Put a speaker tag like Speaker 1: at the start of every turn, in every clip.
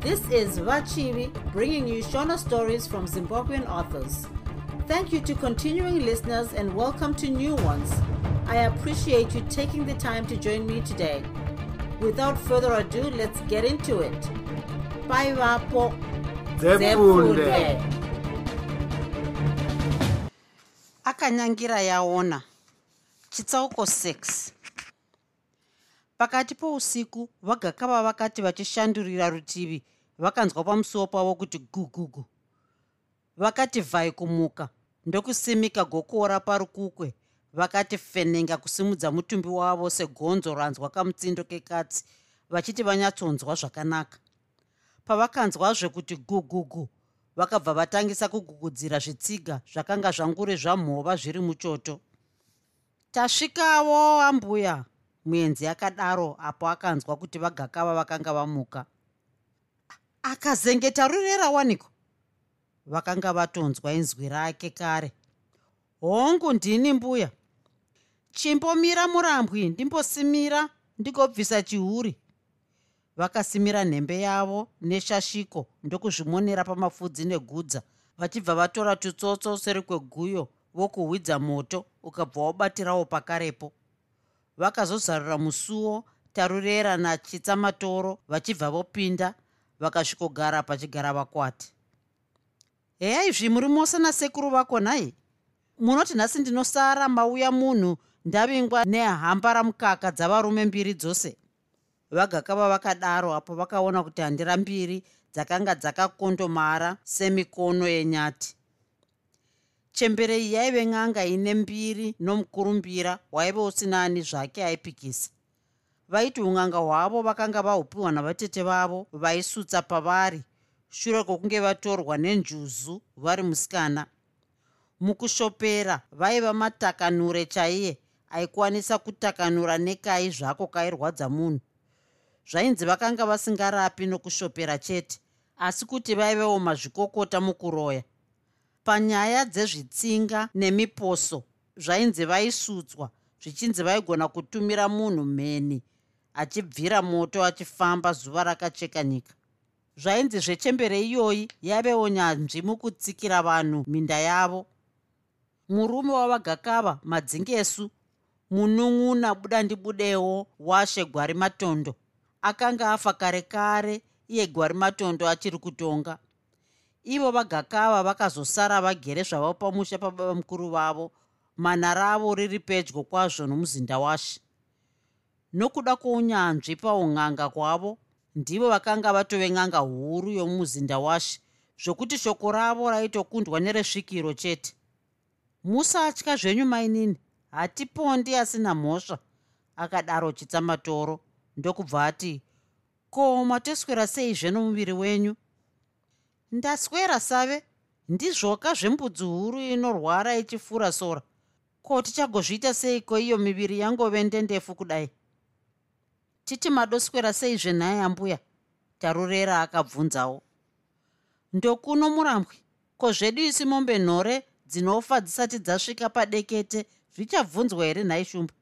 Speaker 1: This is Vachivi bringing you Shona stories from Zimbabwean authors. Thank you to continuing listeners and welcome to new ones. I appreciate you taking the time to join me today. Without further ado, let's get into it. Bye, Vapo.
Speaker 2: Akanyangira yaona chitsauko 6 pakati pousiku vagakava vakati vachishandurira rutivi vakanzwa pamusuwo pavo kuti gugugu vakati vhai kumuka ndokusimika gokora parukukwe vakati fenenga kusimudza mutumbi wavo segonzo ranzwa kamutsindo kekatsi vachiti vanyatsonzwa zvakanaka. Pavakanzwazve kuti gugugu vakabva vatangisa kugugudzira zvitsiga zvakanga zvanguri zvamhova zviri muchoto. Tasvikawo ambuya muenzi akadaro apo akanzwa kuti vagakava vakanga vamuka akazenge tarurera waniko vakanga vatonzwa inzwi rake kare. Hongu ndini mbuya. Chimbomira murambwi ndimbosimira ndigobvisa chihuri. Vakasimira nhembe yavo neshashiko ndokuzvimonera pamafudzi negudza vachibva vatora tutsotso seri kweguyo vokuhwidza moto ukabva wabatirawo pakarepo. Vakazozarura musuwo tarurera nachitsamatoro vachibva vopinda vakasvikogara pachigara vakwati. Heyai zvimuri mose nasekuru vako nhai munoti nhasi ndinosara mauya munhu ndavingwa nehamba ramukaka dzavarume mbiri dzose. Vagakava vakadaro apo vakaona kuti handira mbiri dzakanga dzakakondomara semikono yenyati. Chemberei yaive n'anga ine mbiri nomukurumbira waive usina ani zvake aipikisa vaiti un'anga hwavo vakanga vahupiwa navatete vavo vaisutsa pavari shure kwokunge vatorwa nenjuzu vari musikana. Mukushopera vaiva matakanure chaiye aikwanisa kutakanura nekai zvako kairwadza munhu. Zvainzi vakanga vasingarapi nokushopera chete asi kuti vaivewo mazvikokota mukuroya. Panyaya dzezvitsinga nemiposo zvainzi vaisutswa zvichinzi vaigona kutumira munhu mheni achibvira moto achifamba zuva rakacheka nyika. Zvainzi zvechembere iyoyi yavewo nyanzvi mukutsikira vanhu minda yavo. Murume wavagakava madzingesu munun'una buda ndibudewo washe gwari matondo akanga afa kare kare iye gwari matondo achiri kutonga. Ivo vagakava vakazosara vagere zvavo pamusha pababa mukuru vavo. Mana ravo riri pedyo kwazvo nomuzinda washe nokuda kwounyanzvi paun'anga kwavo ndivo vakanga vatove n'anga huru yomumuzinda washe zvokuti shoko ravo raitokundwa neresvikiro chete. Musatya zvenyu mainini? Hatipondi asina mhosva akadaro chitsamatoro ndokubva ati ko matoswera sei zveno muviri wenyu? Ndaswera save. Ndizvoka zvembudzi huru inorwara ichifura sora. Ko tichagozviita seiko iyo miviri yangove ndendefu kudai titi madoswera sei zvenhai ambuya tarurera akabvunzawo. Ndokuno murambwi ko zvedu isi mombe nhore dzinofa dzisati dzasvika padekete zvichabvunzwa here nhai shumba?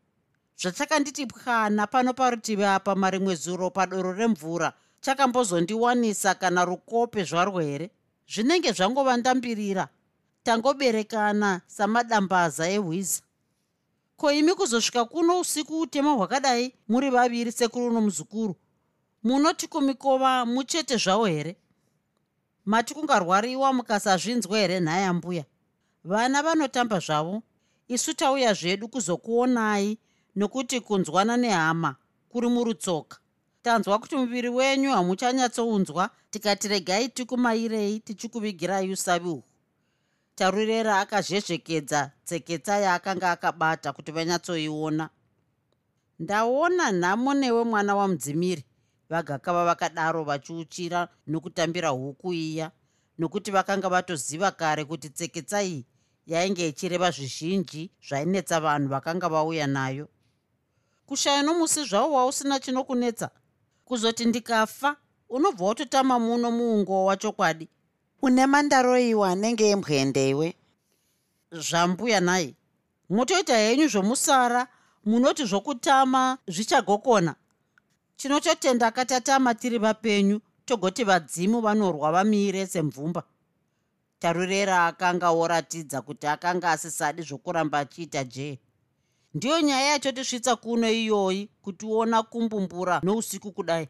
Speaker 2: Zvatakanditi pwana pano parutivi apa marimwe zuro padoro remvura chakambozondiwanisa kana rukope zvarwo here zvinenge zvangova ndambirira. Tangoberekana samadambaza ehwiza ko imi kuzosvika kuno usiku utema hwakadai muri vaviri sekuru nomuzukuru? Munoti kumikova muchete zvavo here? Mati kungarwariwa mukasazvinzwa here nhaye ambuya vana vanotamba zvavo isu tauya zvedu kuzokuonai nokuti kunzwana nehama kuri murutsoka. Tanzwa kuti muviri wenyu hamuchanyatsounzwa tikati regai tikumairei tichikuvigirai usavi uhwu tarurera akazhezvekedza tseketsa yaakanga akabata kuti vanyatsoiona. Ndaona nhamo newe mwana wamudzimiri vagakava vakadaro vachiuchira nokutambira huku iya nokuti vakanga vatoziva kare kuti tseketsa iyi yainge ichireva zvizhinji zvainetsa vanhu vakanga vauya nayo. Kushaya nomusi zvavo wausina chinokunetsa. Kuzoti ndikafa unobva watotama muno muungo wachokwadi
Speaker 3: une mandaroiwa anenge embwende iwe
Speaker 2: zvambuya nai. Motoita henyu zvomusara munoti zvokutama zvichagokona. Tinototenda katatama tiri vapenyu togoti vadzimu vanorwa vamire semvumba. Tarurera akanga oratidza kuti akanga asisadi zvokuramba achiita jee ndiyo nyaya yachotisvitsa kuno iyoyi kutiona kumbumbura nousiku kudai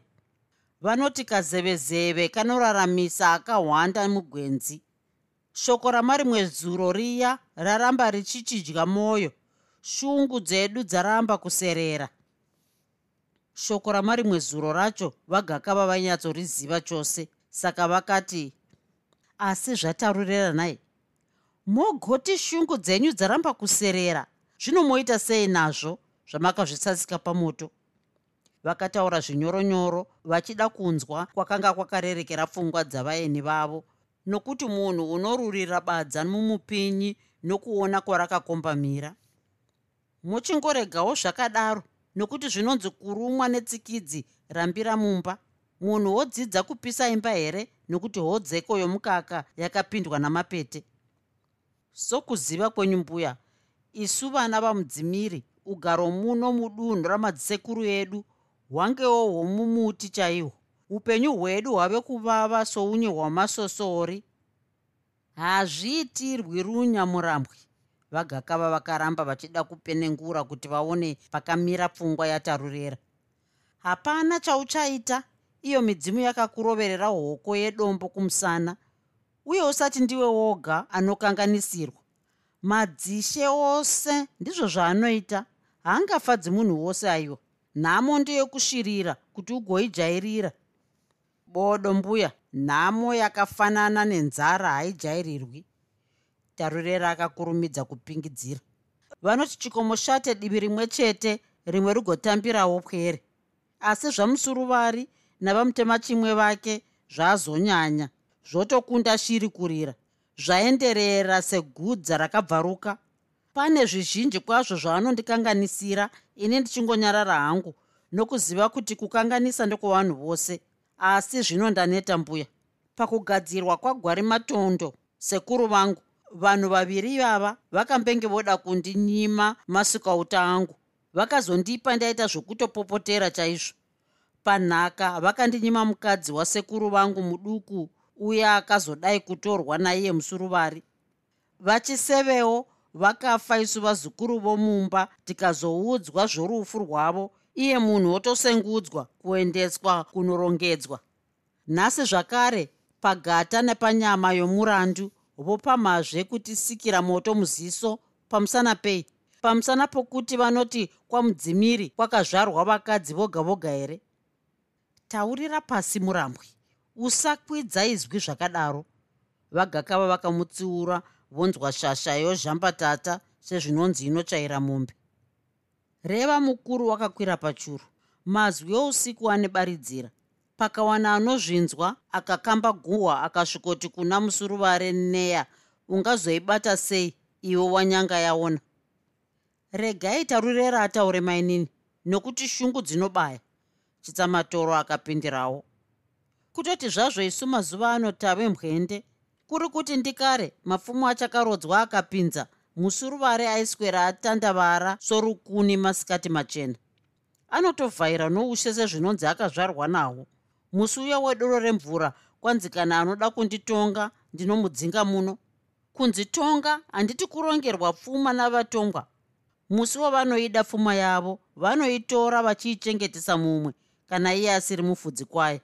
Speaker 2: vanoti kazevezeve kanoraramisa akahwanda mugwenzi. Shoko ramarimwe zuro riya raramba richichidya mwoyo shungu dzedu dzaramba kuserera. Shoko ramarimwe zuro racho vagakava vanyatsoriziva chose. Saka vakati asi zvatarureranai mogoti shungu dzenyu dzaramba kuserera. Zvinomoita sei nazvo zvamakazvitsatsika pamoto vakataura zvinyoronyoro vachida kunzwa kwakanga kwakarerekera pfungwa dzavaeni vavo. Nokuti munhu unorurira badza mumupinyi nokuona kwarakakombamira. Muchingoregawo zvakadaro nokuti zvinonzi kurumwa netsikidzi rambira mumba. Munhu wodzidza kupisa imba here nokuti hodzeko yomukaka yakapindwa namapete. Sokuziva kwenyu mbuya isu vana vamudzimiri ugaro muno mudunhu ramadzisekuru edu hwangewo hwomumuti chaihwo upenyu hwedu hwave kuvava sounye hwamasosori. Hazviitirwi runyamurambwi vagakava vakaramba vachida kupenengura kuti vaone pakamira pfungwa yatarurera. Hapana chauchaita. Iyo midzimu yakakuroverera hoko yedombo kumusana. Uye usati ndiwe woga anokanganisirwa. Madzishe ose ndizvo zvaanoita. Haangafadzi munhu wose aiwa nhamo ndeyokushirira kuti ugoijairira. Bodo mbuya nhamo yakafanana nenzara haijairirwi tarurera akakurumidza kupingidzira. Vanoti chikomo shate divi rimwe chete rimwe rigotambirawo pwere asi zvamusuruvari navamutema chimwe vake zvazonyanya zvotokunda shiri kurira. Zvaenderera segudza rakabvaruka pane zvizhinji kwazvo zvaanondikanganisira ini ndichingonyarara hangu nokuziva kuti kukanganisa ndokuvanhu vose asi zvino ndaneta mbuya. Pakugadzirwa kwagwari matondo sekuru vangu vanhu vaviri ivava vakambenge voda kundinyima masikauta angu. Vakazondipa ndaita zvokutopopotera chaizvo. Panhaka vakandinyima mukadzi wasekuru vangu muduku uye akazodai kutorwa naiye musuruvari. Vachisevewo vakafa isu vazukuru vomumba tikazoudzwa zvorufu rwavo iye munhu wotosengudzwa kuendeswa kunorongedzwa. Nhasi zvakare pagata nepanyama yomurandu vopamhazve kutisikira moto muziso pamusana pei? Pamusana pokuti vanoti kwamudzimiri kwakazvarwa vakadzi voga voga here taurira pasi murambwi usakwidza izwi zvakadaro. Vagakava vakamutsiura vonzwa shasha yozhambatata sezvinonzi inotsvaira mombe reva mukuru wakakwira pachuru. Mazwi ousiku anebaridzira pakawana anozvinzwa akakamba guhwa akasvikoti kuna musuruvare neya ungazoibata sei? Iwe wanyanga yaona. Regai tarurera ataure mainini nokuti shungu dzinobaya chitsamatoro akapindirawo. Kutoti zvazvo isu mazuva ano tave mwende kuri kuti ndikare mapfumo achakarodzwa akapinza. Musuruvare aiswera atandavara sorukuni masikati machena. Anotovhaira noushe sezvinonzi akazvarwa nahwo musi uya wedoro remvura kwanzi kana anoda kunditonga ndinomudzinga muno. Kunzitonga handiti kurongerwa pfuma navatongwa. Musi wavanoida pfuma yavo vanoitora vachiichengetesa mumwe kana iye asiri mufudzi kwayo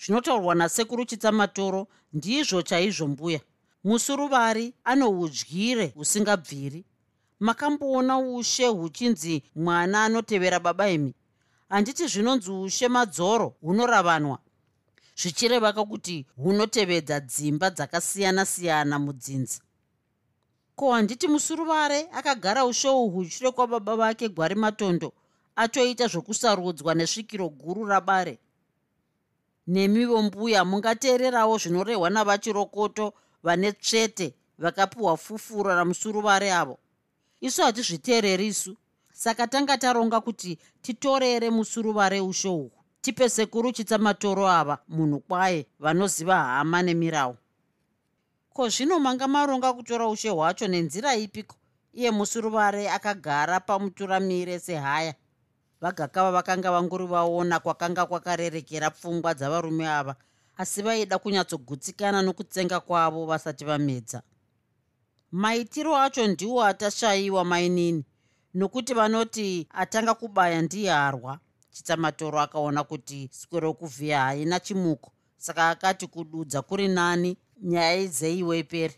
Speaker 2: zvinotaurwa nasekuru chitsamatoro ndizvo chaizvo mbuya. Musuruvari ano udyire husingabviri makamboona ushe huchinzi mwana anotevera baba imi. Handiti zvinonzi ushe madzoro hunoravanwa. Zvichirevaka kuti hunotevedza dzimba dzakasiyana-siyana mudzinzi ko handiti musuruvare akagara ushe uhwu shure kwababa vake gwari matondo atoita zvokusarudzwa nesvikiro guru rabare nemivo mbuya mungateererawo zvinorehwa navachirokoto vane tsvete vakapiwa fufuro ramusuruvare avo. Isu hatizviteereri isu. Saka tanga taronga kuti titorere musuruvare usho uhwu tipe sekuru chitsamatoro ava munhu kwaye vanoziva hama nemirawo ko zvino manga maronga kutora ushe hwacho nenzira ipiko iye musuruvare akagara pamuturamire sehaya vagakava vakanga vangori vaona kwakanga kwakarerekera pfungwa dzavarume ava asi vaida kunyatsogutsikana nokutsenga kwavo vasati vamedza. Maitiro acho ndiwo atashayiwa mainini nokuti vanoti atanga kubaya ndiye arwa. Chitsamatoro akaona kuti sikwe rokuvhiya haina chimuko saka akati kududza kuri nani? Nyaya idzeiwo iperi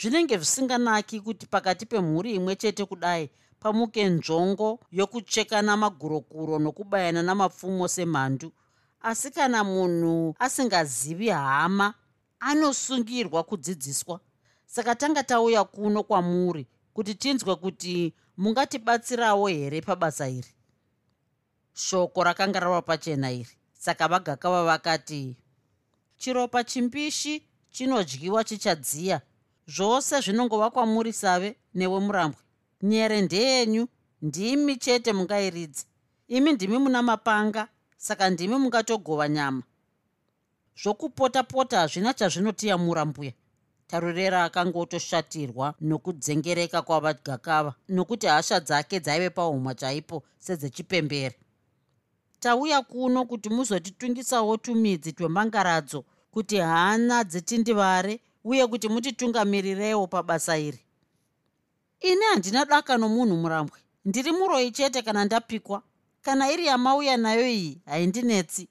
Speaker 2: zvinenge zvisinganaki kuti pakati pemhuri imwe chete kudai pamuke nzvongo yokuchekana magurokuro nokubayana namapfumo semhandu. Asi kana munhu asingazivi hama anosungirwa kudzidziswa. Saka tanga tauya kuno kwamuri kuti tinzwe kuti mungatibatsirawo here pabasa iri? Shoko rakanga rava pachena iri. Saka vagakava vakati chiropa chimbishi chinodyiwa chichadziya. Zvose zvinongova kwamuri save newe murambwe nyere ndeyenyu ndimi chete mungairidzi imi ndimi muna mapanga saka ndimi mungatogova nyama. Zvokupota pota hazvina chazvinotiyamura mbuya. Tarurera akanga otoshatirwa nokudzengereka kwavagakava nokuti hasha dzake dzaive paumwa chaipo sedzechipembere. Tauya kuno kuti muzotitungisawo tumidzi twemangaradzo kuti hana dzitindivare uye kuti mutitungamirirewo pabasa iri ini handina daka nomunhu murambwe. Ndiri muroi chete kana ndapikwa. Kana iri yamauya nayo iyi haindinetsi.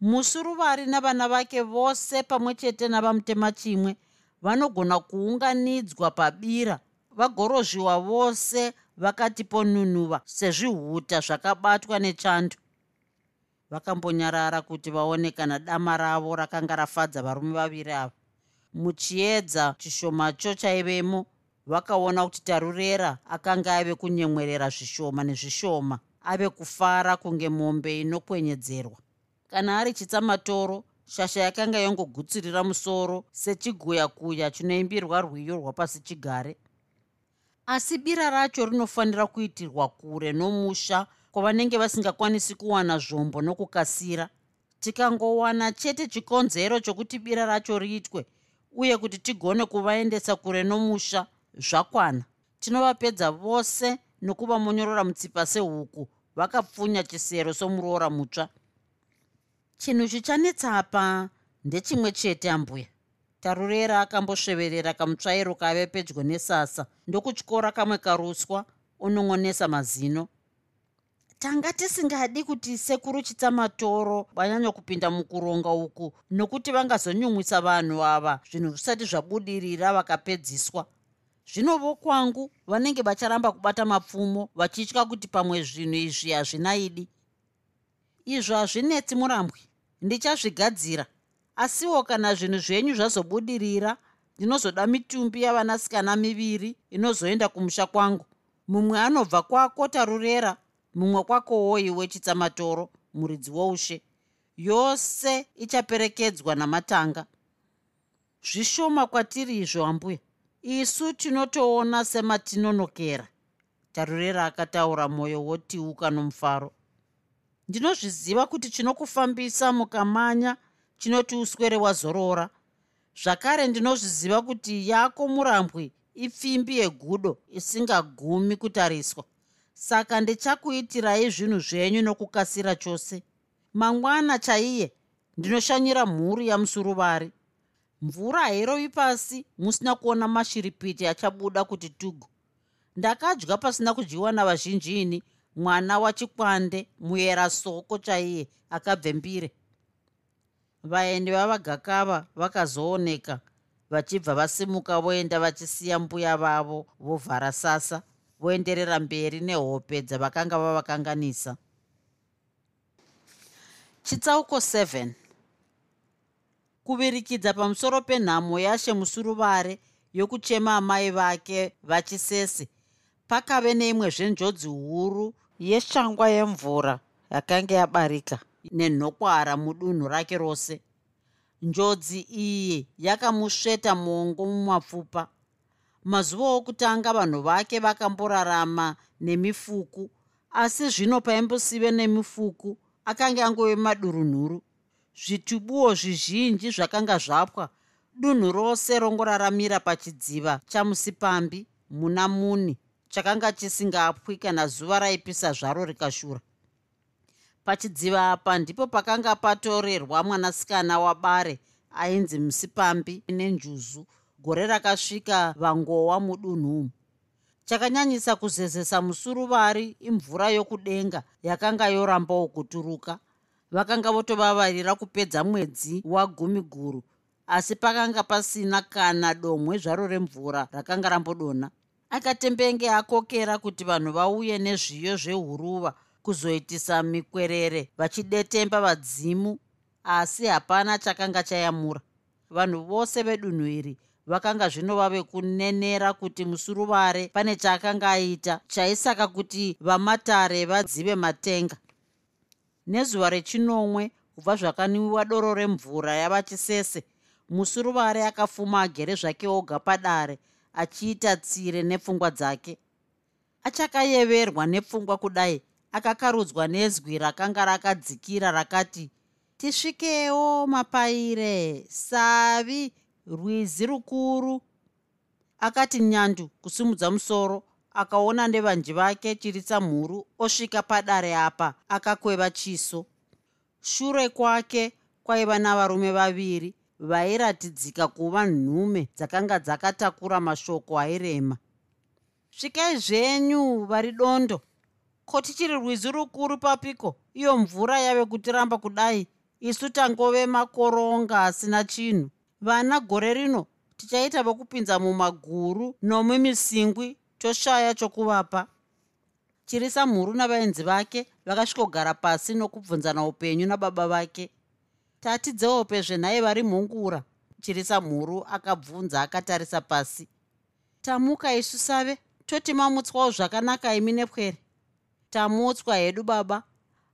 Speaker 2: Musuruvari navana vake vose pamwe chete navamutema chimwe vanogona kuunganidzwa pabira. Vagorozviwa vose vakatiponunuva sezvihuta zvakabatwa nechando vakambonyarara kuti vaone kana dama ravo rakanga rafadza varume vaviri ava. Muchiedza chishomacho chaivemo vakaona kuti tarurera akanga ave kunyemwerera zvishoma nezvishoma ave kufara kunge mombe inokwenyedzerwa. Kana ari chitsamatoro shasha yakanga yongogutsirira musoro sechiguyakuya chinoimbirwa rwiyo rwapasi chigare. Asi bira racho rinofanira kuitirwa kure nomusha kwavanenge vasingakwanisi kuwana zvombo nokukasira. Tikangowana chete chikonzero chokuti bira racho riitwe uye kuti tigone kuvaendesa kure nomusha zvakwana. Tinovapedza vose nokuvamonyorora mutsipa sehuku vakapfunya chisero somuroora mutsva. Chinhu chichanetsapa ndechimwe chete ambuya. Tarurera akambosveverera kamutsvairo kave pedyo nesasa ndokutyora kamwe karuswa unongonesa mazino. Tanga tisingadi kuti sekuru chitsamatoro vanyanya kupinda mukuronga uku nokuti vangazonyumwisa vanhu ava zvinhu zvisati zvabudirira vakapedziswa zvinovo kwangu vanenge vacharamba kubata mapfumo vachitya kuti pamwe zvinhu izvi hazvinaidi. Izvo hazvinetsi murambwi ndichazvigadzira. Asiwo kana zvinhu zvenyu zvazobudirira ndinozoda mitumbi yavanasikana miviri inozoenda kumusha kwangu. Mumwe anobva kwako tarurera mumwe kwakowo iwe chitsamatoro muridzi woushe. Yose ichaperekedzwa namatanga. Zvishoma kwatiri izvo ambuya isu tinotoona sematinonokera tarurera akataura mwoyo wotiuka nomufaro. Ndinozviziva kuti chinokufambisa mukamanya chinoti uswere wazorora. Zvakare ndinozviziva kuti yako murambwi ipfimbi yegudo isingagumi kutariswa. Saka ndichakuitirai zvinhu zvenyu nokukasira chose. Mangwana chaiye ndinoshanyira mhuri yamusuruvari mvura hairovi pasi musina kuona mashiripiti achabuda kuti tugu. Ndakadya pasina kudyiwa navazhinji ini mwana wachikwande muyera soko chaiye akabvembire vaeni vavagakava vakazooneka vachibva vasimuka voenda vachisiya mbuya vavo vovhara sasa voenderera mberi nehope dzavakanga vavakanganisa. Chitsauko 7 kuvirikidza pamusoro penhamo yashe musuruvare yokuchema amai vake vachisese. Pakave neimwe zvenjodzi huru yeshangwa yemvura yakanga yabarika nenhokwara mudunhu rake rose. Njodzi iyi yakamusveta mongo mumapfupa. Mazuva okutanga vanhu vake vakamborarama nemifuku asi zvino paimbosive nemifuku akanga angove madurunhuru zvitubuwo zvizhinji zvakanga zvapwa. Dunhu rose rongoraramira pachidziva chamusipambi muna muni chakanga chisingapwi kana zuva raipisa zvaro rikashura. Pachidziva apa ndipo pakanga patorerwa mwanasikana wabare ainzi musipambi nenjuzu gore rakasvika vangowa mudunhumu chakanyanyisa kuzezesa musuruvari imvura yokudenga yakanga yorambawo kuturuka vakanga votovavarira kupedza mwedzi wagumi guru asi pakanga pasina kana domwe zvaro remvura rakanga rambodonha. Akatembenge akokera kuti vanhu vauye nezviyo zvehuruva kuzoitisa mikwerere vachidetemba vadzimu asi hapana chakanga chayamura. Vanhu vose vedunhu iri vakanga zvino vave kunenera kuti musuruvare pane chaakanga aita chaisaka kuti vamatare vadzive matenga nezuva rechinomwe kubva zvakanwiwa doro remvura yava chisese. Musuruvare akafuma agere zvake oga padare achiita tsire nepfungwa dzake. Achakayeverwa nepfungwa kudai akakarudzwa nezwi rakanga rakadzikira rakati tisvikewo mapaire savi rwizi rukuru. Akati nyandu kusimudza musoro akaona nevanji vake chirisa mhuru osvika padare apa akakweva chiso. Shure kwake kwaiva navarume vaviri vairatidzika kuva nhume dzakanga dzakatakura mashoko airema. Svikai zvenyu vari dondo. Ko tichiri rwizi rukuru papiko? Iyo mvura yave kutiramba kudai. Isu tangove makoronga asina chinhu. Vana gore rino tichaita vokupinza mumaguru nomumisingwi toshaya chokuvapa. Chirisa mhuru navaenzi vake vakasvikogara pasi nokubvunzana upenyu nababa vake. Tatidzewope zvenhai vari mhungura. Chirisa mhuru akabvunza akatarisa pasi. Tamuka isu save toti mamutswawo zvakanaka imi nepwere. Tamutswa hedu baba.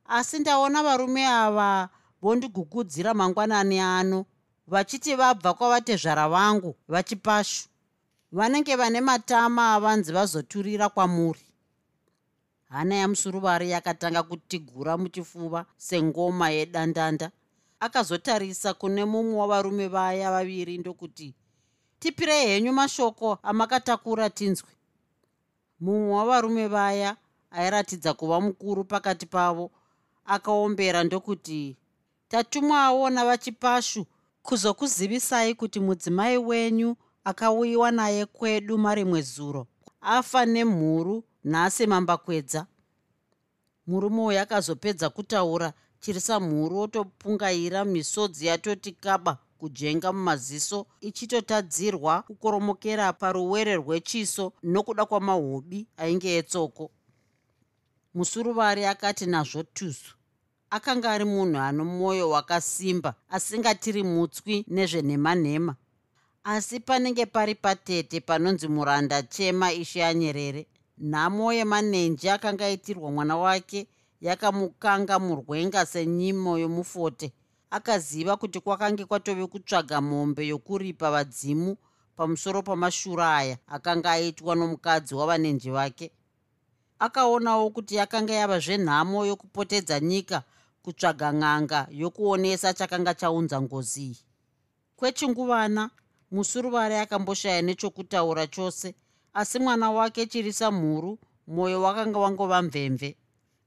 Speaker 2: Asi ndaona varume ava vondigugudzira mangwanani ano vachiti vabva kwavatezvara vangu vachipashu vanenge vane matama avanzi vazoturira kwamuri. Hana yamusuruvari yakatanga kutigura muchifuva sengoma yedandanda. Akazotarisa kune mumwe wavarume vaya vaviri ndokuti tipirei henyu mashoko amakatakura tinzwi mumwe wavarume vaya airatidza kuva mukuru pakati pavo akaombera ndokuti tatumwawo navachipashu kuzokuzivisai kuti mudzimai wenyu akauyiwa naye kwedu marimwe zuro afa nemhuru nhasi mambakwedza. Murume uyu akazopedza kutaura chirisa mhuru otopungaira misodzi yatoti kaba kujenga mumaziso ichitotadzirwa kukoromokera paruwere rwechiso nokuda kwamahobi ainge etsoko. Musuruvari akati nazvo tusu. Akanga ari munhu ano mwoyo wakasimba asingatiri mutswi nezvenhema-nhema asi panenge pari patete panonzi muranda chema ishe anyerere nhamo yemanenji akanga aitirwa mwana wake yakamukanga murwenga senyimo yomufote. Akaziva kuti kwakange kwatove kutsvaga mombe yokuripa vadzimu pamusoro pamashura aya akanga aitwa nomukadzi wavanenji vake. Akaonawo kuti yakanga yava zvenhamo yokupotedza nyika kutsvaga n'anga yokuonesa chakanga chaunza ngozi iyi. Kwechinguvana musuruvari akamboshaya nechokutaura chose asi mwana wake chirisa mhuru mwoyo wakanga wangova mvemve.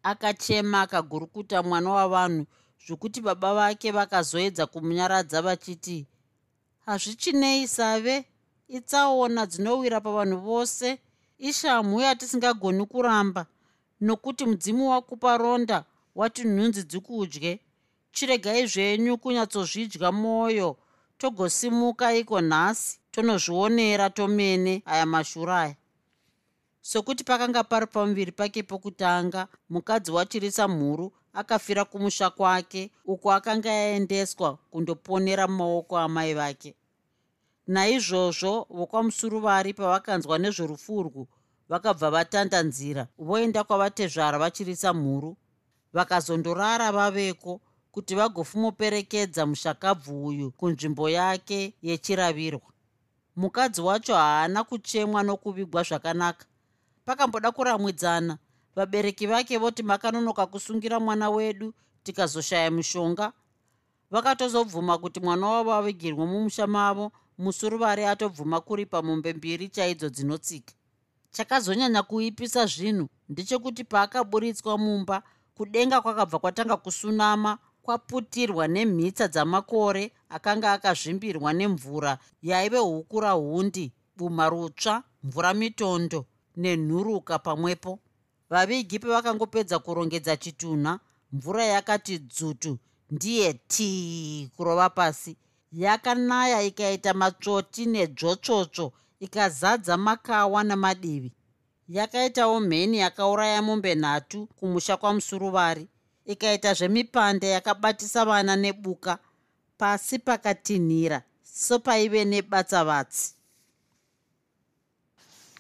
Speaker 2: Akachema akagurukuta mwana wavanhu zvokuti baba vake vakazoedza kumunyaradza vachiti hazvichinei save? Itsaona dzinowira pavanhu vose. Ishamhu yatisingagoni kuramba. Nokuti mudzimu wakupa ronda wati nhunzi dzikudye. Chiregai zvenyu kunyatsozvidya mwoyo togosimuka iko nhasi tonozvionera tomene aya mashuru aya. Sokuti pakanga pari pamuviri pake pokutanga mukadzi wachirisa mhuru akafira kumusha kwake uko akanga aendeswa kundoponera mumaoko amai vake. Naizvozvo vokwamusuruvari pavakanzwa nezverufurwu vakabva vatanda nzira voenda kwavatezvara vachirisa mhuru vakazondorara vaveko kuti vagofumoperekedza mushakabvu uyu kunzvimbo yake yechiravirwa. Mukadzi wacho haana kuchemwa nokuvigwa zvakanaka. Pakamboda kuramwidzana vabereki vake voti makanonoka kusungira mwana wedu tikazoshaya mushonga vakatozobvuma kuti mwana wavo avigirwe mumusha mavo musuruvari atobvuma kuripa mombe mbiri chaidzo dzinotsika. Chakazonyanya kuipisa zvinhu ndechekuti paakaburitswa mumba kudenga kwakabva kwatanga kusunama kwaputirwa nemhitsa dzamakore akanga akazvimbirwa nemvura yaive hukura hundi buma rutsva mvura mitondo nenhuruka pamwepo. Vavigi pavakangopedza kurongedza chitunha mvura yakati dzutu ndiye tii kurova pasi. Yakanaya ikaita matsvoti nedzvotsvotsvo ikazadza makawa namadivi. Yakaitawo mheni yakauraya mombe nhatu kumusha kwamusuruvari ikaita zvemipande yakabatisa vana nebuka pasi pakatinhira sopaive nebatsavatsi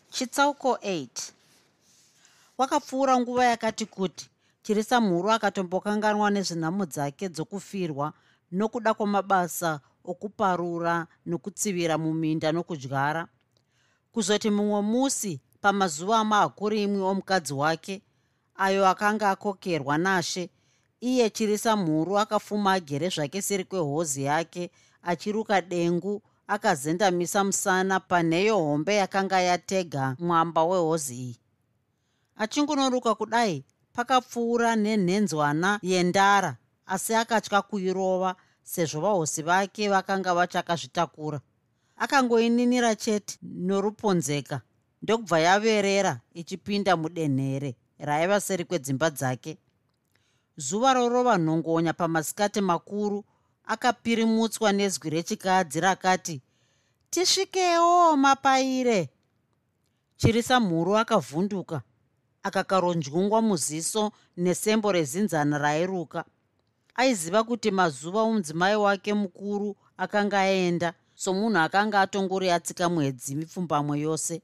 Speaker 2: chitsauko 8 kwakapfuura nguva yakati kuti chirisa mhuru akatombokanganwa nezvenhamo dzake dzokufirwa nokuda kwamabasa okuparura nokutsivira muminda nokudyara. Kuzoti mumwe musi pamazuva amahakurimwi omukadzi wake ayo akanga akokerwa nashe iye chirisa mhuru akafuma agere zvake seri kwehozi yake achiruka dengu akazendamisa musana panheyo hombe yakanga yatega mwamba wehozi iyi. Achingunoruka kudai pakapfuura nenhenzwana yendara asi akatya kuirova sezvo vahosi vake vakanga vachakazvitakura akangoininira chete noruponzeka ndokubva yaverera ichipinda mudenhere raiva seri kwedzimba dzake zuva rorova nhongonya pamasikati makuru akapirimutswa nezwi rechikadzi rakati tisvikewo mapaire! Chirisa mhuru akavhunduka akakaronjungwa muziso nesembo rezinzana rairuka. Aiziva kuti mazuva omudzimai wake mukuru akanga aenda somunhu akanga atongori atsika mwedzi mipfumbamwe yose.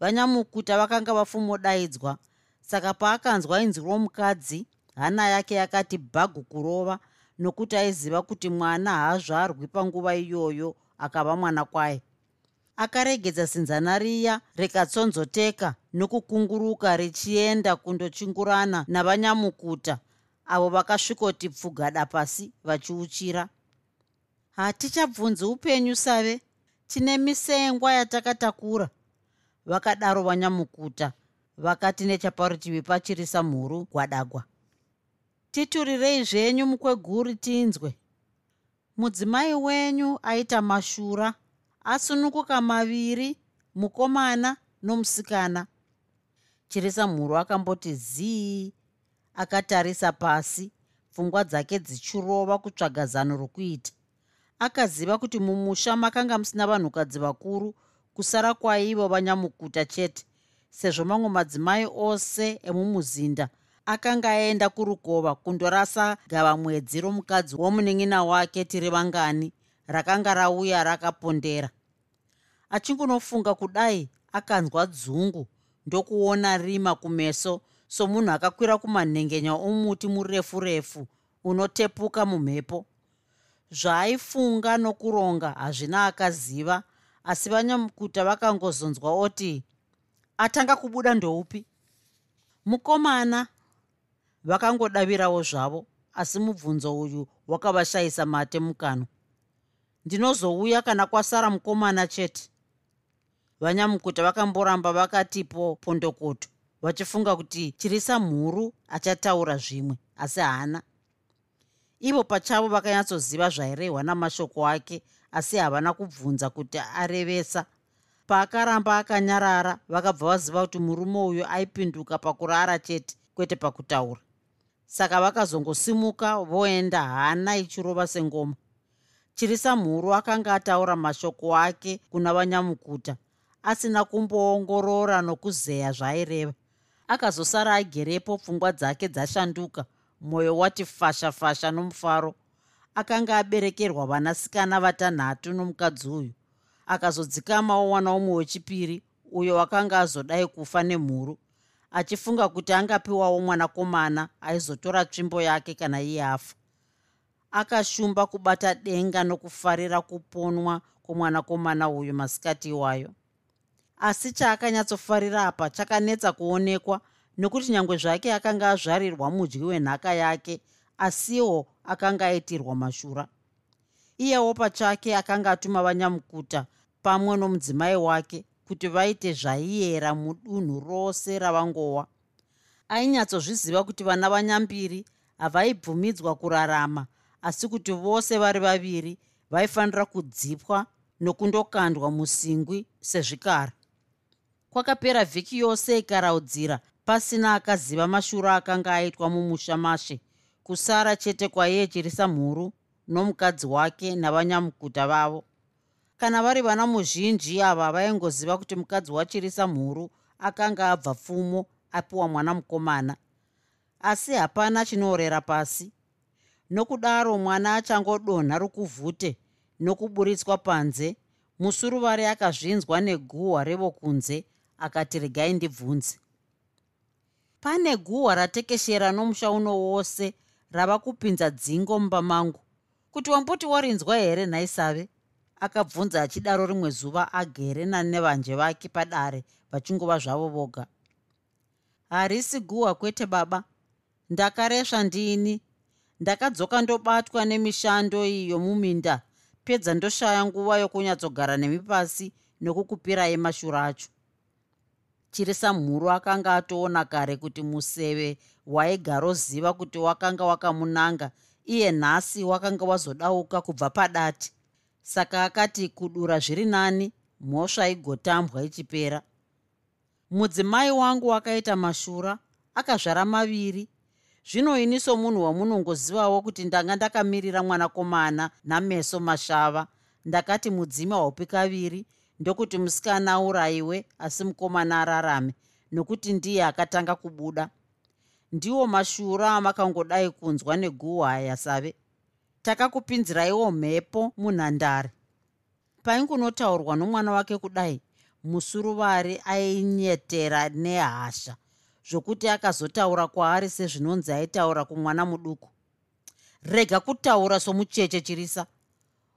Speaker 2: Vanyamukuta vakanga vafumodaidzwa saka paakanzwa inzwi romukadzi hana yake yakati bhagu kurova nokuti aiziva kuti mwana haazvarwi panguva iyoyo akava mwana kwaye akaregedza sinzana riya rikatsonzoteka nokukunguruka richienda kundochingurana navanyamukuta avo vakasvikoti pfugada pasi vachiuchira. Hatichabvunzi upenyu save? Tine misengwa yatakatakura vakadaro vanyamukuta vakati nechaparutivi pachirisa mhuru gwadagwa titurirei zvenyu mukweguri tinzwe. Mudzimai wenyu aita mashura asununguka maviri mukomana nomusikana. Chirisa mhuru akamboti zii akatarisa pasi pfungwa dzake dzichirova kutsvaga zano rokuita. Akaziva kuti mumusha makanga musina vanhukadzi vakuru kusara kwaivo vanyamukuta chete sezvo mamwe madzimai ose emumuzinda akanga aenda kurukova kundorasa gavamwedzi romukadzi womunin'ina wake tiri vangani rakanga rauya rakapondera. Achingunofunga kudai akanzwa dzungu ndokuona rima kumeso somunhu akakwira kumanhengenya omuti murefu refu unotepuka mumhepo. Zvaaifunga nokuronga hazvina akaziva asi vanyamukuta vakangozonzwa oti atanga kubuda ndoupi? Mukomana vakangodavirawo zvavo asi mubvunzo uyu wakavashayisa mate mukano ndinozouya kana kwasara mukomana chete? Vanyamukuta vakamboramba vakatipo pondokoto vachifunga kuti chirisa mhuru achataura zvimwe asi haana. Ivo pachavo vakanyatsoziva zvairehwa namashoko ake asi havana kubvunza kuti arevesa. Paakaramba akanyarara vakabva vaziva kuti murume uyu aipinduka pakurara chete kwete pakutaura saka vakazongosimuka voenda hana ichirova sengoma. Chirisa mhuru akanga ataura mashoko ake kuna vanyamukuta asina kumboongorora nokuzeya zvaaireva akazosara agerepo pfungwa dzake dzashanduka mwoyo wati fasha fasha nomufaro. Akanga aberekerwa vanasikana vatanhatu nomukadzi uyu. Akazodzikamawo wana umwe wechipiri uyo wakanga azodai kufa nemhuru achifunga kuti angapiwawo mwanakomana aizotora tsvimbo yake kana iye afa. Akashumba kubata denga nokufarira kuponwa kwomwanakomana uyu masikati iwayo. Asi chaakanyatsofarira apa chakanetsa kuonekwa nokuti nyange zvake akanga azvarirwa mudyi wenhaka yake asiwo akanga aitirwa mashura. Iyewo pachake akanga atuma vanyamukuta pamwe nomudzimai wake kuti vaite zvaiyera mudunhu rose ravangowa. Ainyatsozviziva kuti vana vanyambiri havaibvumidzwa kurarama asi kuti vose vari vaviri vaifanira kudzipwa nokundokandwa musingwi sezvikara. Kwakapera vhiki yose ikaraudzira pasina akaziva mashuro akanga aitwa mumusha mashe kusara chete kwaiye chirisa mhuru nomukadzi wake navanyamukuta vavo kana vari vana muzhinji ava vaingoziva kuti mukadzi wachirisa mhuru akanga abva pfumo apiwa mwana mukomana. Asi hapana chinoorera pasi. Nokudaro mwana achangodonha rukuvhute nokuburitswa panze musuruvari akazvinzwa neguhwa revokunze akati regai ndibvunze. Pane guhwa ratekeshera nomusha uno wose rava kupinza dzingo mumba mangu kuti wamboti warinzwa here nhaisave akabvunza achidaro rimwe zuva agere nanevanje vake padare vachingova zvavo voga. Harisi guhwa kwete baba. Ndakaresva ndini. Ndakadzoka ndobatwa nemishando iyi yomuminda. Pedza ndoshaya nguva yokunyatsogara nemi pasi nokukupirai mashuro acho. Chirisa mhuru akanga atoona kare kuti museve waigaroziva kuti wakanga wakamunanga iye nhasi wakanga wazodauka kubva padati saka akati kudura zviri nani mhosva igotambwa ichipera. Mudzimai wangu wakaita mashura akazvara maviri. Zvino ini somunhu wamunongozivawo kuti ndanga ndakamirira mwanakomana nameso mashava ndakati mudzima haupi kaviri ndokuti musikana urayiwe asi mukomana ararame nokuti ndiye akatanga kubuda. Ndiwo mashura amakangodai kunzwa neguhwaya save takakupinziraiwo mhepo munhandare. Paingunotaurwa nomwana wake kudai musuruvari ainyetera nehasha zvokuti akazotaura kwaari sezvinonzi aitaura kumwana muduku. Rega kutaura somucheche chirisa.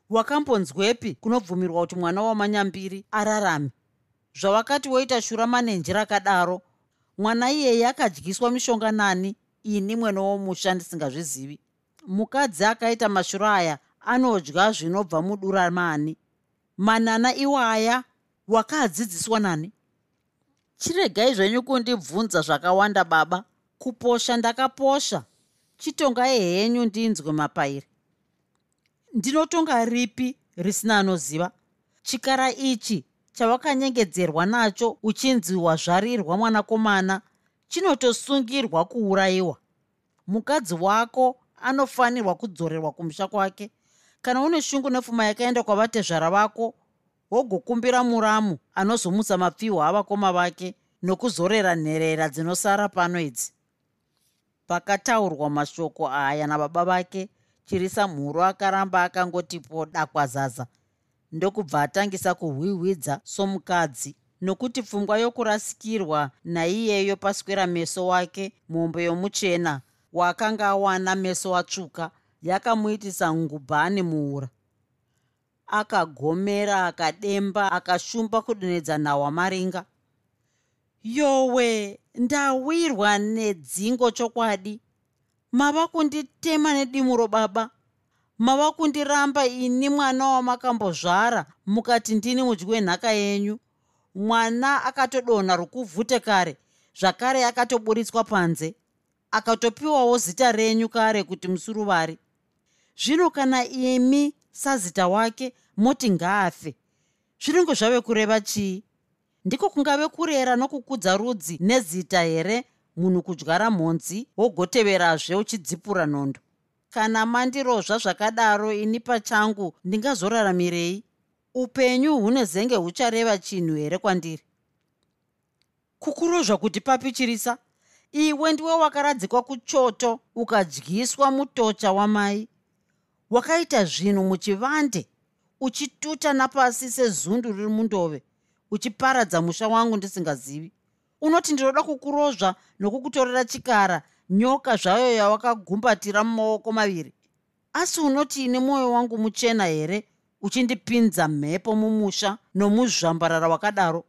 Speaker 2: Wakambonzwepi kunobvumirwa kuti mwana wamanyambiri ararame. Zvawakati woita shura manenji rakadaro mwana iyeye akadyiswa mishonga nani ini mwene womusha ndisingazvizivi mukadzi akaita mashuro aya anodya zvinobva muduramani manana iwaya wakadzidziswa nani. Chiregai zvenyu kundibvunza zvakawanda baba. Kuposha ndakaposha. Chitongai henyu ndinzwe mapairi. Ndinotonga ripi risina anoziva? Chikara ichi chavakanyengedzerwa nacho uchinzi wazvarirwa mwanakomana chinotosungirwa kuurayiwa. Mukadzi wako anofanirwa kudzorerwa kumusha kwake. Kana une shungu nepfuma yakaenda kwavatezvara vako wogokumbira muramu anozomutsa mapfihwo avakoma vake nokuzorera nherera dzinosara pano idzi. Pakataurwa mashoko aya nababa vake chirisa mhuru akaramba akangotipo dakwazaza. Ndokubva atangisa kuhwihwidza somukadzi nokuti pfungwa yokurasikirwa naiyeyo paswera meso wake mombe yomuchena waakanga awana meso atsvuka yakamuitisa ngubhani muura akagomera akademba akashumba kudonedza nhahwa maringa. Yowe ndawirwa nedzingo chokwadi. Mava kunditema nedimuro baba mava kundiramba ini mwana wamakambozvara mukati ndini mudyi wenhaka yenyu. Mwana akatodonha rukuvhute kare zvakare akatoburitswa panze akatopiwawo zita renyu kare kuti musuruvari zvino kana imi sazita wake moti ngaafe. Zvinonge zvave kureva chii? Ndiko kungave kurera nokukudza rudzi nezita here? Munhu kudyara mhonzi wogoteverazve uchidzipura nhondo kana mandirozva zvakadaro ini pachangu ndingazoraramirei upenyu hune zenge huchareva chinhu here kwandiri? Kukurozva kuti papi chirisa iwe ndiwe wakaradzikwa kuchoto ukadyiswa mutocha wamai. Wakaita zvinhu muchivande uchituta napasi sezundu riri mundove uchiparadza musha wangu ndisingazivi. Unoti ndinoda kukurozva nokukutorera chikara nyoka zvayo yawakagumbatira mumaoko maviri. Asi unoti ine mwoyo wangu muchena here uchindipinza mhepo mumusha nomuzvambarara wakadaro?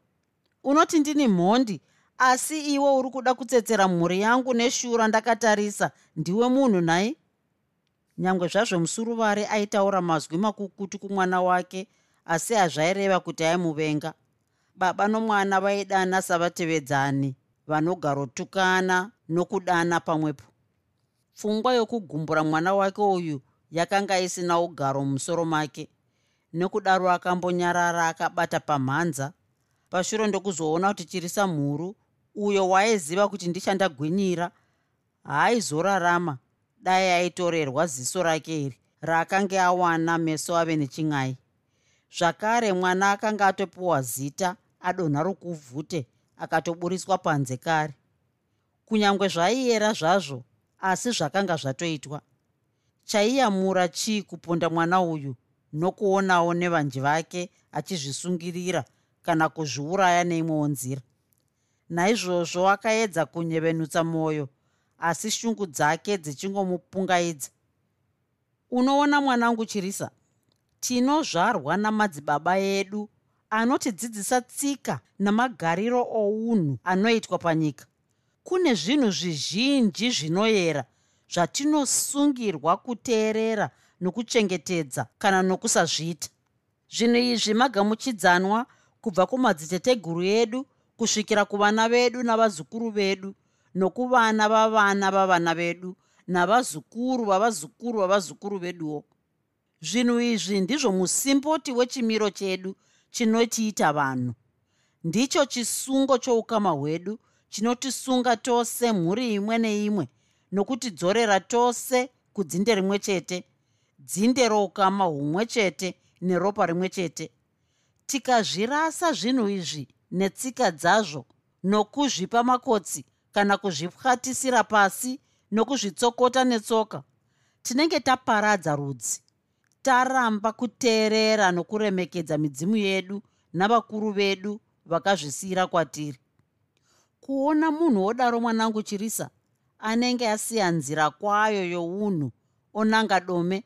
Speaker 2: Unoti ndini mhondi asi iwe uri kuda kutsetsera mhuri yangu neshura ndakatarisa ndiwe munhu nhai? Nyange zvazvo musuruvari aitaura mazwi makukutu kumwana wake asi hazvaireva kuti aimuvenga. Baba nomwana vaidana savatevedzani vanogarotukana nokudana pamwepo. Pfungwa yokugumbura mwana wake uyu yakanga isina ugaro mumusoro make nekudaro akambonyarara akabata pamhanza. Pashure ndokuzoona kuti chirisa mhuru uyo waaiziva kuti ndichandagwinyira haaizorarama dai aitorerwa ziso rake iri raakanga awana meso ave nechin'ai zvakare mwana akanga atopiwa zita adonha rokuvhute akatoburiswa panze kare. Kunyange zvaiyera zvazvo asi zvakanga zvatoitwa. Chaiyamura chii kuponda mwana uyu nokuonawo nevanji vake achizvisungirira kana kuzviuraya neimwewo nzira naizvozvo akaedza kunyevenutsa mwoyo asi shungu dzake dzichingomupungaidza unoona mwanangu chirisa tinozvarwa namadzibaba edu anotidzidzisa tsika namagariro ounhu anoitwa panyika. Kune zvinhu zvizhinji zvinoyera zvatinosungirwa kuteerera nokuchengetedza kana nokusazviita. Zvinhu izvi magamuchidzanwa kubva kumadziteteguru edu kusvikira kuvana vedu navazukuru vedu nokuvana vavana vavana vedu navazukuru vavazukuru vavazukuru veduwo. Zvinhu izvi ndizvo musimboti wechimiro chedu chinotiita vanhu. Ndicho chisungo choukama hwedu chinotisunga tose mhuri imwe neimwe nokutidzorera tose kudzinde rimwe chete dzinde roukama humwe chete neropa rimwe chete. Tikazvirasa zvinhu izvi netsika dzazvo nokuzvipa makotsi kana kuzvipwatisira pasi nokuzvitsokota netsoka. Tinenge taparadza rudzi taramba kuteerera nokuremekedza midzimu yedu navakuru vedu vakazvisiyira kwatiri. Kuona munhu wodaro mwanangu chirisa anenge asiya nzira kwayo younhu onanga dome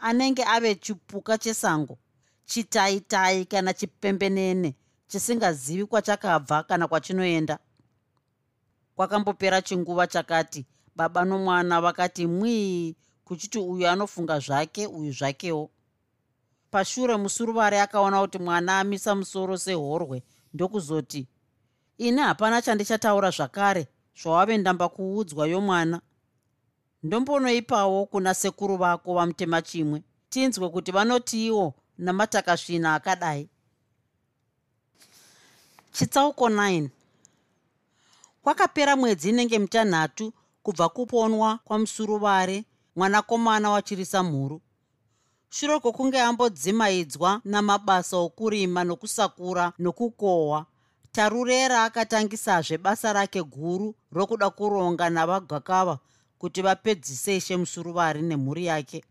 Speaker 2: anenge ave chipuka chesango chitaitai kana chipembenene chisingazivi kwachakabva kana kwachinoenda. Kwakambopera chinguva chakati baba nomwana vakati mwii kuchiti uyu anofunga zvake uyu zvakewo. Pashure musuruvare akaona kuti mwana amisa musoro sehorwe ndokuzoti ini hapana chandichataura zvakare zvawave ndamba kuudzwa yomwana. Ndombonoipawo kuna sekuru vako vamutema chimwe tinzwe kuti vanotiiwo namatakasvina akadai chitsauko 9 kwakapera mwedzi inenge mitanhatu kubva kuponwa kwamusuruvare mwanakomana wachirisa mhuru. Shure kwokunge ambodzimaidzwa namabasa okurima nokusakura nokukohwa tarurera akatangisazve basa rake guru rokuda kuronga navagakava kuti vapedzise ishe musuruvari nemhuri yake.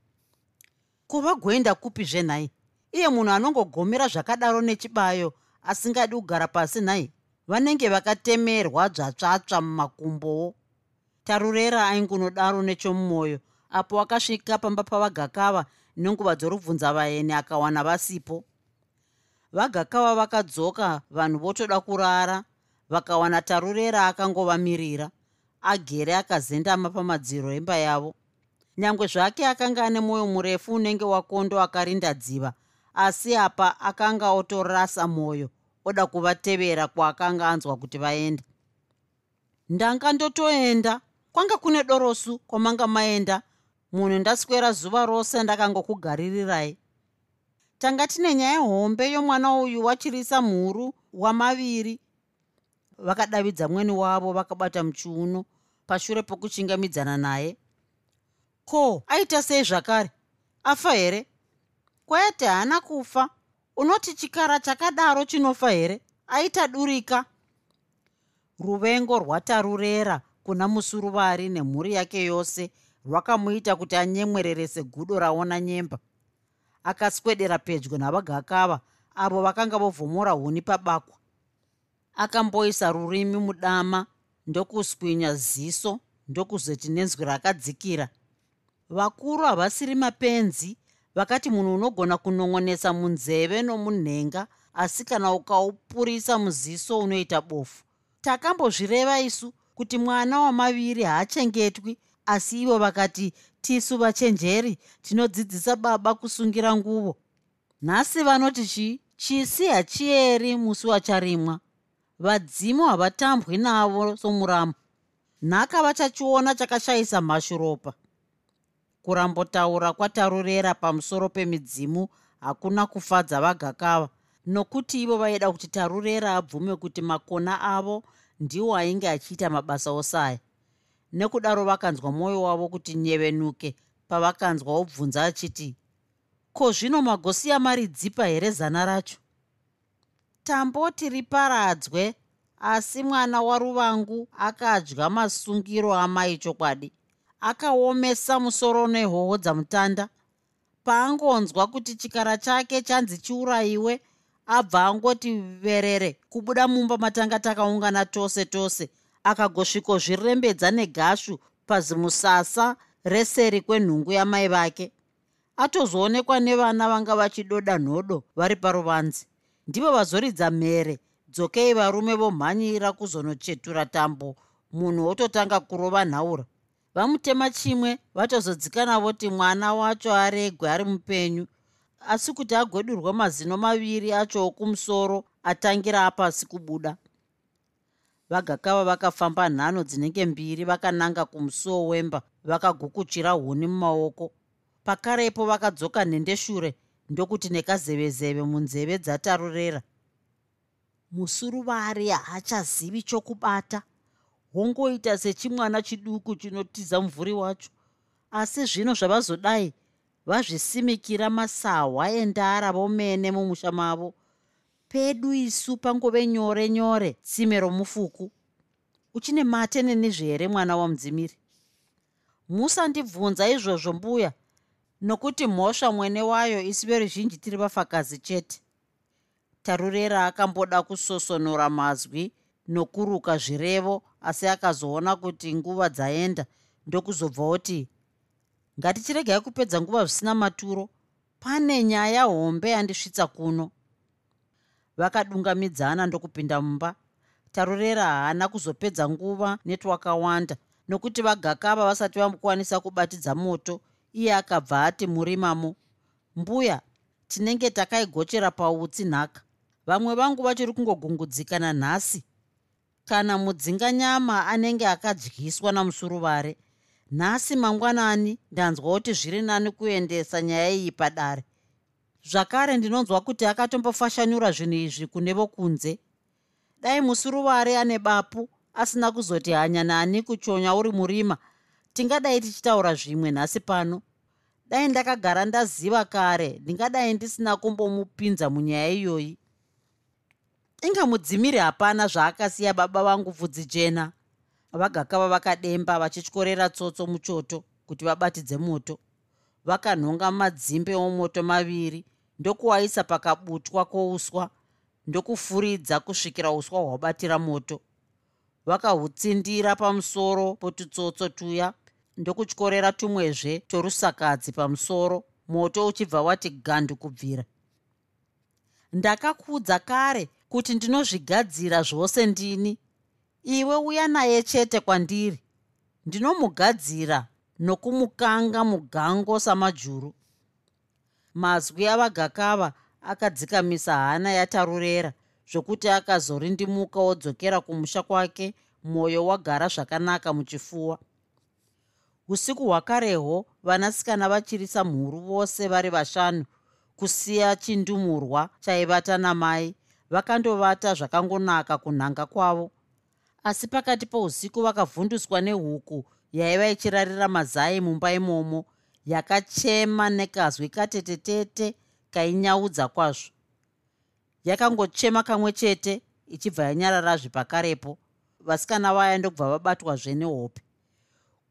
Speaker 2: Kuvagoenda kupi zvenhai? Iye munhu anongogomera zvakadaro nechibayo asingadi kugara pasi nhai. Vanenge vakatemerwa dzvatsvatsva mumakumbowo. Tarurera aingunodaro nechomumwoyo apo akasvika pamba pavagakava nenguva dzorubvunzavaeni akawana vasipo. Vagakava vakadzoka vanhu votoda kurara vakawana tarurera akangovamirira agere akazendama pamadziro emba yavo. Nyange zvake akanga ane mwoyo murefu unenge wakondo akarinda dziva asi apa akanga otorasa mwoyo oda kuvatevera kwaakanga anzwa kuti vaende. Ndanga ndotoenda kwanga kune dorosu kwamanga maenda. Munhu ndaswera zuva rose ndakangokugaririrai tanga tine nyaya hombe yomwana uyu wachirisa mhuru wamaviri. Vakadavidza mweni wavo vakabata muchiuno pashure pokuchingamidzana naye. Ko aita sei zvakare? Afa here kwete haana kufa. Unoti chikara chakadaro chinofa here? Aita durika ruvengo rwatarurera kuna musuruvari nemhuri yake yose. Rwakamuita kuti anyemwerere segudo raona nyemba. Akaswedera pedyo navagakava avo vakanga vovhomora huni pabakwa. Akamboisa rurimi mudama ndokuswinya ziso ndokuzoti nenzwi rakadzikira. Vakuru havasiri mapenzi vakati munhu unogona kunongonesa munzeve nomunhenga asi kana ukaupurisa muziso unoita bofu. Takambozvireva isu kuti mwana wamaviri haachengetwi asi ivo vakati tisu vachenjeri tinodzidzisa baba kusungira nguvo. Nhasi vanoti chii chisi hachiyeri musi wacharimwa. Vadzimu havatambwi navo somuramo. Nhaka vachachiona chakashayisa mhashuropa kurambotaura kwatarurera pamusoro pemidzimu hakuna kufadza vagakava. Nokuti ivo vaida kuti tarurera abvume kuti makona avo ndiwo ainge achiita mabasa osaya. Nekudaro vakanzwa mwoyo wavo kuti nyevenuke pavakanzwa obvunza achiti ko zvino magosiya maridzipa here zana racho? Tamboti riparadzwe asi mwana waruvangu akadya masungiro amai chokwadi akaomesa musoro nehoho dzamutanda. Paangonzwa kuti chikara chake chanzi chiurayiwe abva angoti verere kubuda mumba matanga takaungana tose tose. Akagosvikozvirembedza negashu pazimusasa reseri kwenhungu yamai vake. Atozoonekwa nevana vanga vachidoda nhodo vari paruvanzi. Ndivo vazoridza mhere dzokei varume vomhanyira kuzonochetura tambo. Munhu wototanga kurova nhaura vamutema chimwe vatozodzikana voti mwana wacho aregwe ari mupenyu. Asi kuti agwedurwa mazino maviri acho okumusoro atangira apasi kubuda. Vagakava vakafamba nhano dzinenge mbiri vakananga kumusuwo wemba vakagukuchira huni mumaoko. Pakarepo vakadzoka nhendeshure ndokuti nekazevezeve munzeve dzatarurera. Musuruvari haachazivi chokubata wongoita sechimwana chiduku chinotiza muvhuri wacho. Asi zvino zvavazodai vazvisimikira masahwa endara vomene mumusha mavo. Pedu isu pangove nyore nyore tsime romufuku. Uchine mate nenizvi here mwana wamudzimiri musandibvunza izvozvo mbuya nokuti mhosva mwene wayo isi veruzhinji tiri vafakazi chete. Tarurera akamboda kusosonora mazwi nokuruka zvirevo asi akazoona kuti nguva dzaenda ndokuzobva oti ngatichiregai kupedza nguva zvisina maturo. Pane nyaya hombe yandisvitsa kuno. Vakadungamidzana ndokupinda mumba. Tarurera haana kuzopedza nguva netwakawanda nokuti vagakava vasati vamukwanisa kubatidza moto iye akabva ati murimamo mbuya tinenge takaigochera pautsi nhaka vamwe vangu vachiri kungogungudzikana nhasi kana mudzinganyama anenge akadyiswa namusuruvare nhasi mangwanani ndanzwa kuti zviri nani kuendesa nyaya iyi padare. Zvakare ndinonzwa kuti akatombofashanyura zvinhu izvi kune vokunze. Dai musuruvare ane bapu asina kuzoti hanya nani kuchonya uri murima. Tingadai tichitaura zvimwe nhasi pano. Dai ndakagara ndaziva kare ndingadai ndisina kumbomupinza munyaya iyoyi inga mudzimiri hapana zvaakasiya baba vangu bvudzi jena. Vagakava vakademba vachityorera tsotso muchoto kuti vabatidze moto. Vakanhonga madzimbe omoto maviri ndokuwaisa pakabutwa kwouswa ndokufuridza kusvikira uswa hwabatira moto. Vakahutsindira pamusoro potutsotso tuya ndokutyorera tumwezve torusakadzi pamusoro moto uchibva wati gandu kubvira. Ndakakudza kare kuti ndinozvigadzira zvose ndini. Iwe uya naye chete kwandiri. Ndinomugadzira nokumukanga mugango samajuru. Mazwi avagakava akadzikamisa hana yatarurera zvokuti akazorindimuka wodzokera kumusha kwake mwoyo wagara zvakanaka muchifuwa usiku hwakarehwo vanasikana vachirisa mhuru vose vari vashanu kusiya chindumurwa chaivata namai vakandovata zvakangonaka kunhanga kwavo. Asi pakati pousiku vakavhunduswa nehuku yaiva ichirarira mazai mumba imomo yakachema nekazwi katetetete kainyaudza kwazvo. Yakangochema kamwe chete ichibva yanyararazve pakarepo vasikana vaya ndokubva vabatwazve nehope.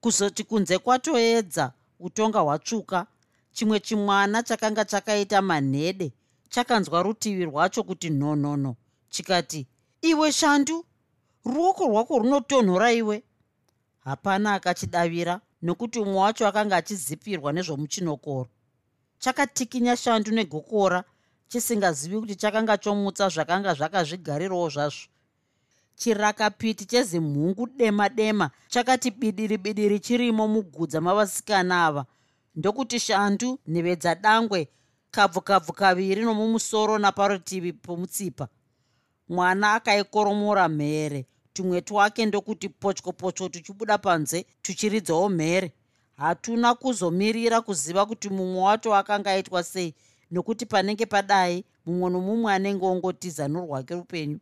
Speaker 2: Kuzoti kunze kwatoedza utonga hwatsvuka chimwe chimwana chakanga chakaita manhede chakanzwa rutivi rwacho kuti nhonhono chikati iwe shandu ruoko rwako runotonhora iwe? Hapana akachidavira nokuti umwe wacho akanga achizipirwa nezvomuchinokoro. Chakatikinya shandu negokora chisingazivi kuti chakanga chomutsa zvakanga zvakazvigarirawo zvazvo. Chirakapiti chezimhungu dema dema chakati bidiri bidiri chirimo mugudza mavasikana ava ndokuti shandu nhevedza dangwe kabvu kabvu kaviri nomumusoro naparutivi pomutsipa. Mwana akaikoromora mhere. Tumwe twake ndokuti potyo potyo tuchibuda panze tuchiridzawo mhere. Hatuna kuzomirira kuziva kuti mumwe wacho akanga aitwa sei nokuti panenge padai mumwe nomumwe anenge ongotiza norwake rupenyu.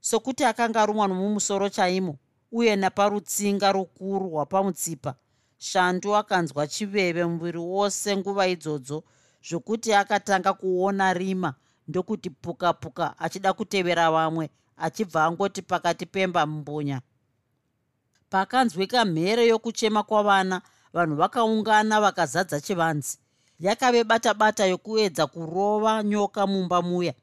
Speaker 2: Sokuti akanga arumwa nomumusoro chaimo uye naparutsinga rukuru rwapamutsipa shandu akanzwa chiveve muviri wose nguva idzodzo zvokuti akatanga kuona rima ndokuti puka puka achida kutevera vamwe achibva angoti pakati pemba mumbunya pakanzwika mhere yokuchema kwavana vanhu vakaungana vakazadza chivanzi. Yakave bata bata yokuedza kurova nyoka mumba muya.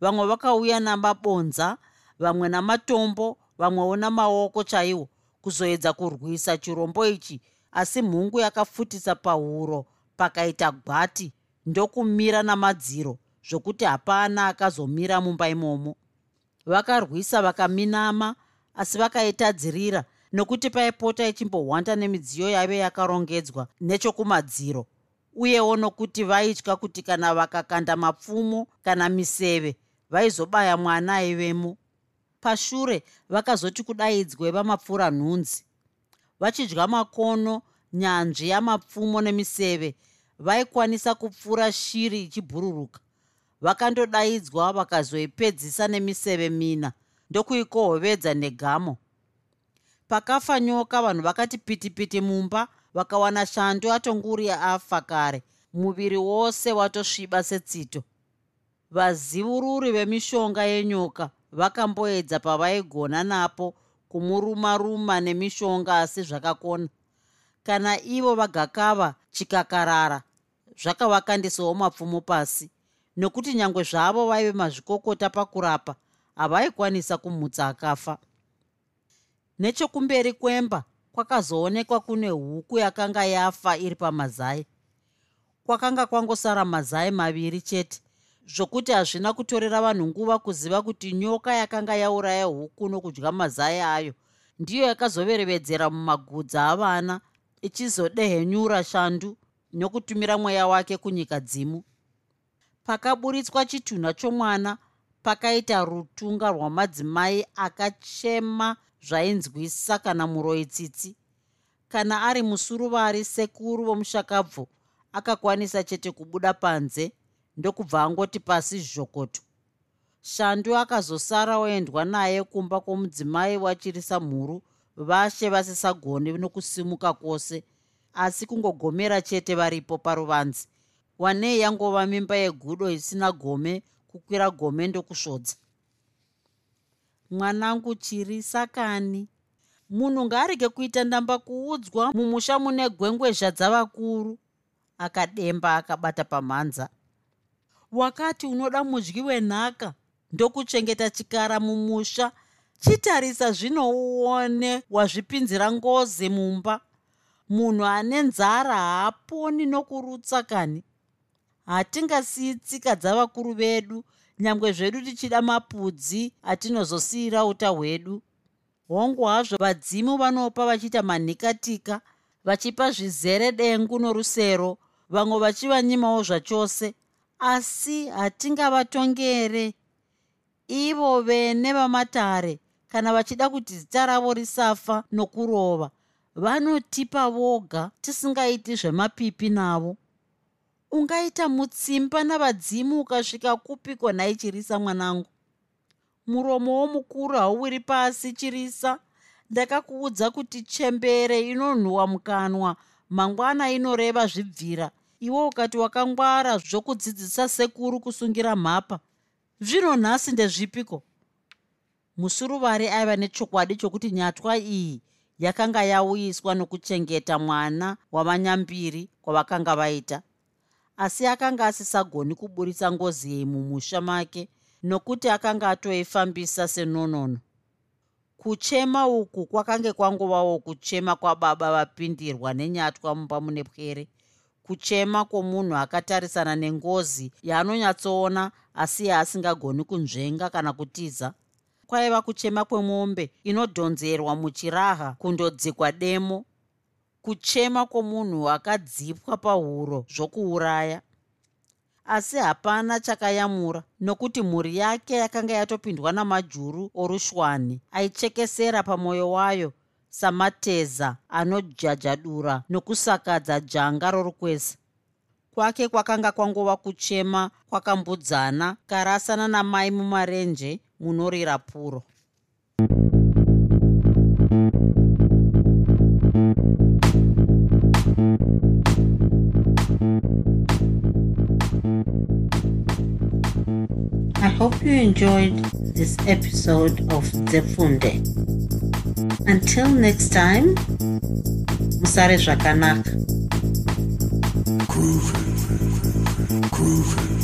Speaker 2: Vamwe vakauya namabonza vamwe namatombo vamwewo namaoko chaiwo kuzoedza kurwisa chirombo ichi asi mhungu yakafutisa pahuro pakaita gwati ndokumira namadziro zvokuti hapana akazomira mumba imomo. Vakarwisa vakaminama asi vakaitadzirira nokuti paipota ichimbohwanda nemidziyo yaive yakarongedzwa nechokumadziro uyewo nokuti vaitya kuti kana vakakanda mapfumo kana miseve vaizobaya mwana aivemo. Pashure vakazoti kudaidzwe vamapfuura nhunzi. Vachidya makono nyanzvi yamapfumo nemiseve vaikwanisa kupfuura shiri ichibhururuka. Vakandodaidzwa vakazoipedzisa nemiseve mina ndokuikohovedza negamo. Pakafa nyoka vanhu vakati pitipiti mumba vakawana shando atonguri afa kare. Muviri wose watosviba setsito. Vazivururi vemishonga yenyoka vakamboedza pavaigona napo kumuruma-ruma nemishonga asi zvakakona. Kana ivo vagakava chikakarara zvakavakandisawo mapfumo pasi nokuti nyange zvavo vaive mazvikokota pakurapa havaikwanisa kumutsa akafa. Nechokumberi kwemba kwakazoonekwa kune huku yakanga yafa iri pamazai. Kwakanga kwangosara mazai maviri chete zvokuti hazvina kutorera vanhu nguva kuziva kuti nyoka yakanga yauraya huku nokudya mazai ayo ndiyo yakazoverevedzera mumagudza avana ichizodehenyura shandu nokutumira mweya wake kunyika dzimu. Pakaburitswa chitunha chomwana pakaita rutunga rwamadzimai akachema zvainzwisa kana muroi tsitsi. Kana ari musuruvari sekuru vomushakabvu akakwanisa chete kubuda panze ndokubva angoti pasi zhokoto shandu akazosara oendwa naye kumba kwomudzimai wachirisa mhuru vashe vasisagoni nokusimuka kwose asi kungogomera chete varipo paruvanzi. Wanei yangova mimba yegudo isina gome kukwira gome ndokusvodza. Mwanangu chirisa kani munhu ngaarege kuita ndamba kuudzwa mumusha mune gwengwezha dzavakuru. Akademba akabata pamhanza. Wakati unoda mudyi wenhaka ndokuchengeta chikara mumusha chitarisa zvino uone wazvipinzira ngozi mumba munhu ane nzara haaponi nokurutsa kani. Hatingasii tsika dzavakuru vedu nyangwe zvedu tichida mapudzi atinozosiyira uta hwedu. Hongu hazvo vadzimu vanopa vachiita manhikatika vachipa zvizere dengu norusero vamwe vachivanyimawo zvachose asi hatingavatongere. Ivo vene vamatare kana vachida kuti zita ravo risafa nokurova vanotipa voga tisingaiti zvemapipi navo. Ungaita mutsimba navadzimu ukasvika kupiko nhai chirisa mwanangu? Muromo womukuru hauwiri pasi chirisa ndakakuudza kuti chembere inonhuhwa mukanwa mangwana inoreva zvibvira. Iwe ukati wakangwara zvokudzidzisa sekuru kusungira mhapa zvino nhasi ndezvipiko? Musuruvari aiva nechokwadi chokuti nyatwa iyi yakanga yauyiswa nokuchengeta mwana wavanyambiri kwavakanga vaita. Asi akanga asisagoni kuburitsa ngozi iyi mumusha make nokuti akanga atoifambisa senonono. Kuchema uku kwakange kwangovawo kuchema kwababa vapindirwa nenyatwa mumba mune pwere. Kuchema kwomunhu akatarisana nengozi yaanonyatsoona asi yaasingagoni kunzvenga kana kutiza kwaiva kuchema kwemombe inodhonzerwa muchiraha kundodzikwa demo. Kuchema kwomunhu akadzipwa pahuro zvokuuraya. Asi hapana chakayamura nokuti mhuri yake yakanga yatopindwa namajuru orushwani aichekesera pamwoyo wayo samateza anojajadura nokusakadza janga rorukwesa. Kwake kwakanga kwangova kuchema kwakambudzana karasana namai mumarenje munorira puro
Speaker 1: I hope you enjoyed this episode of Zefunde. Until next time, Musare Zvakanaka.
Speaker 4: Groovy. Groovy.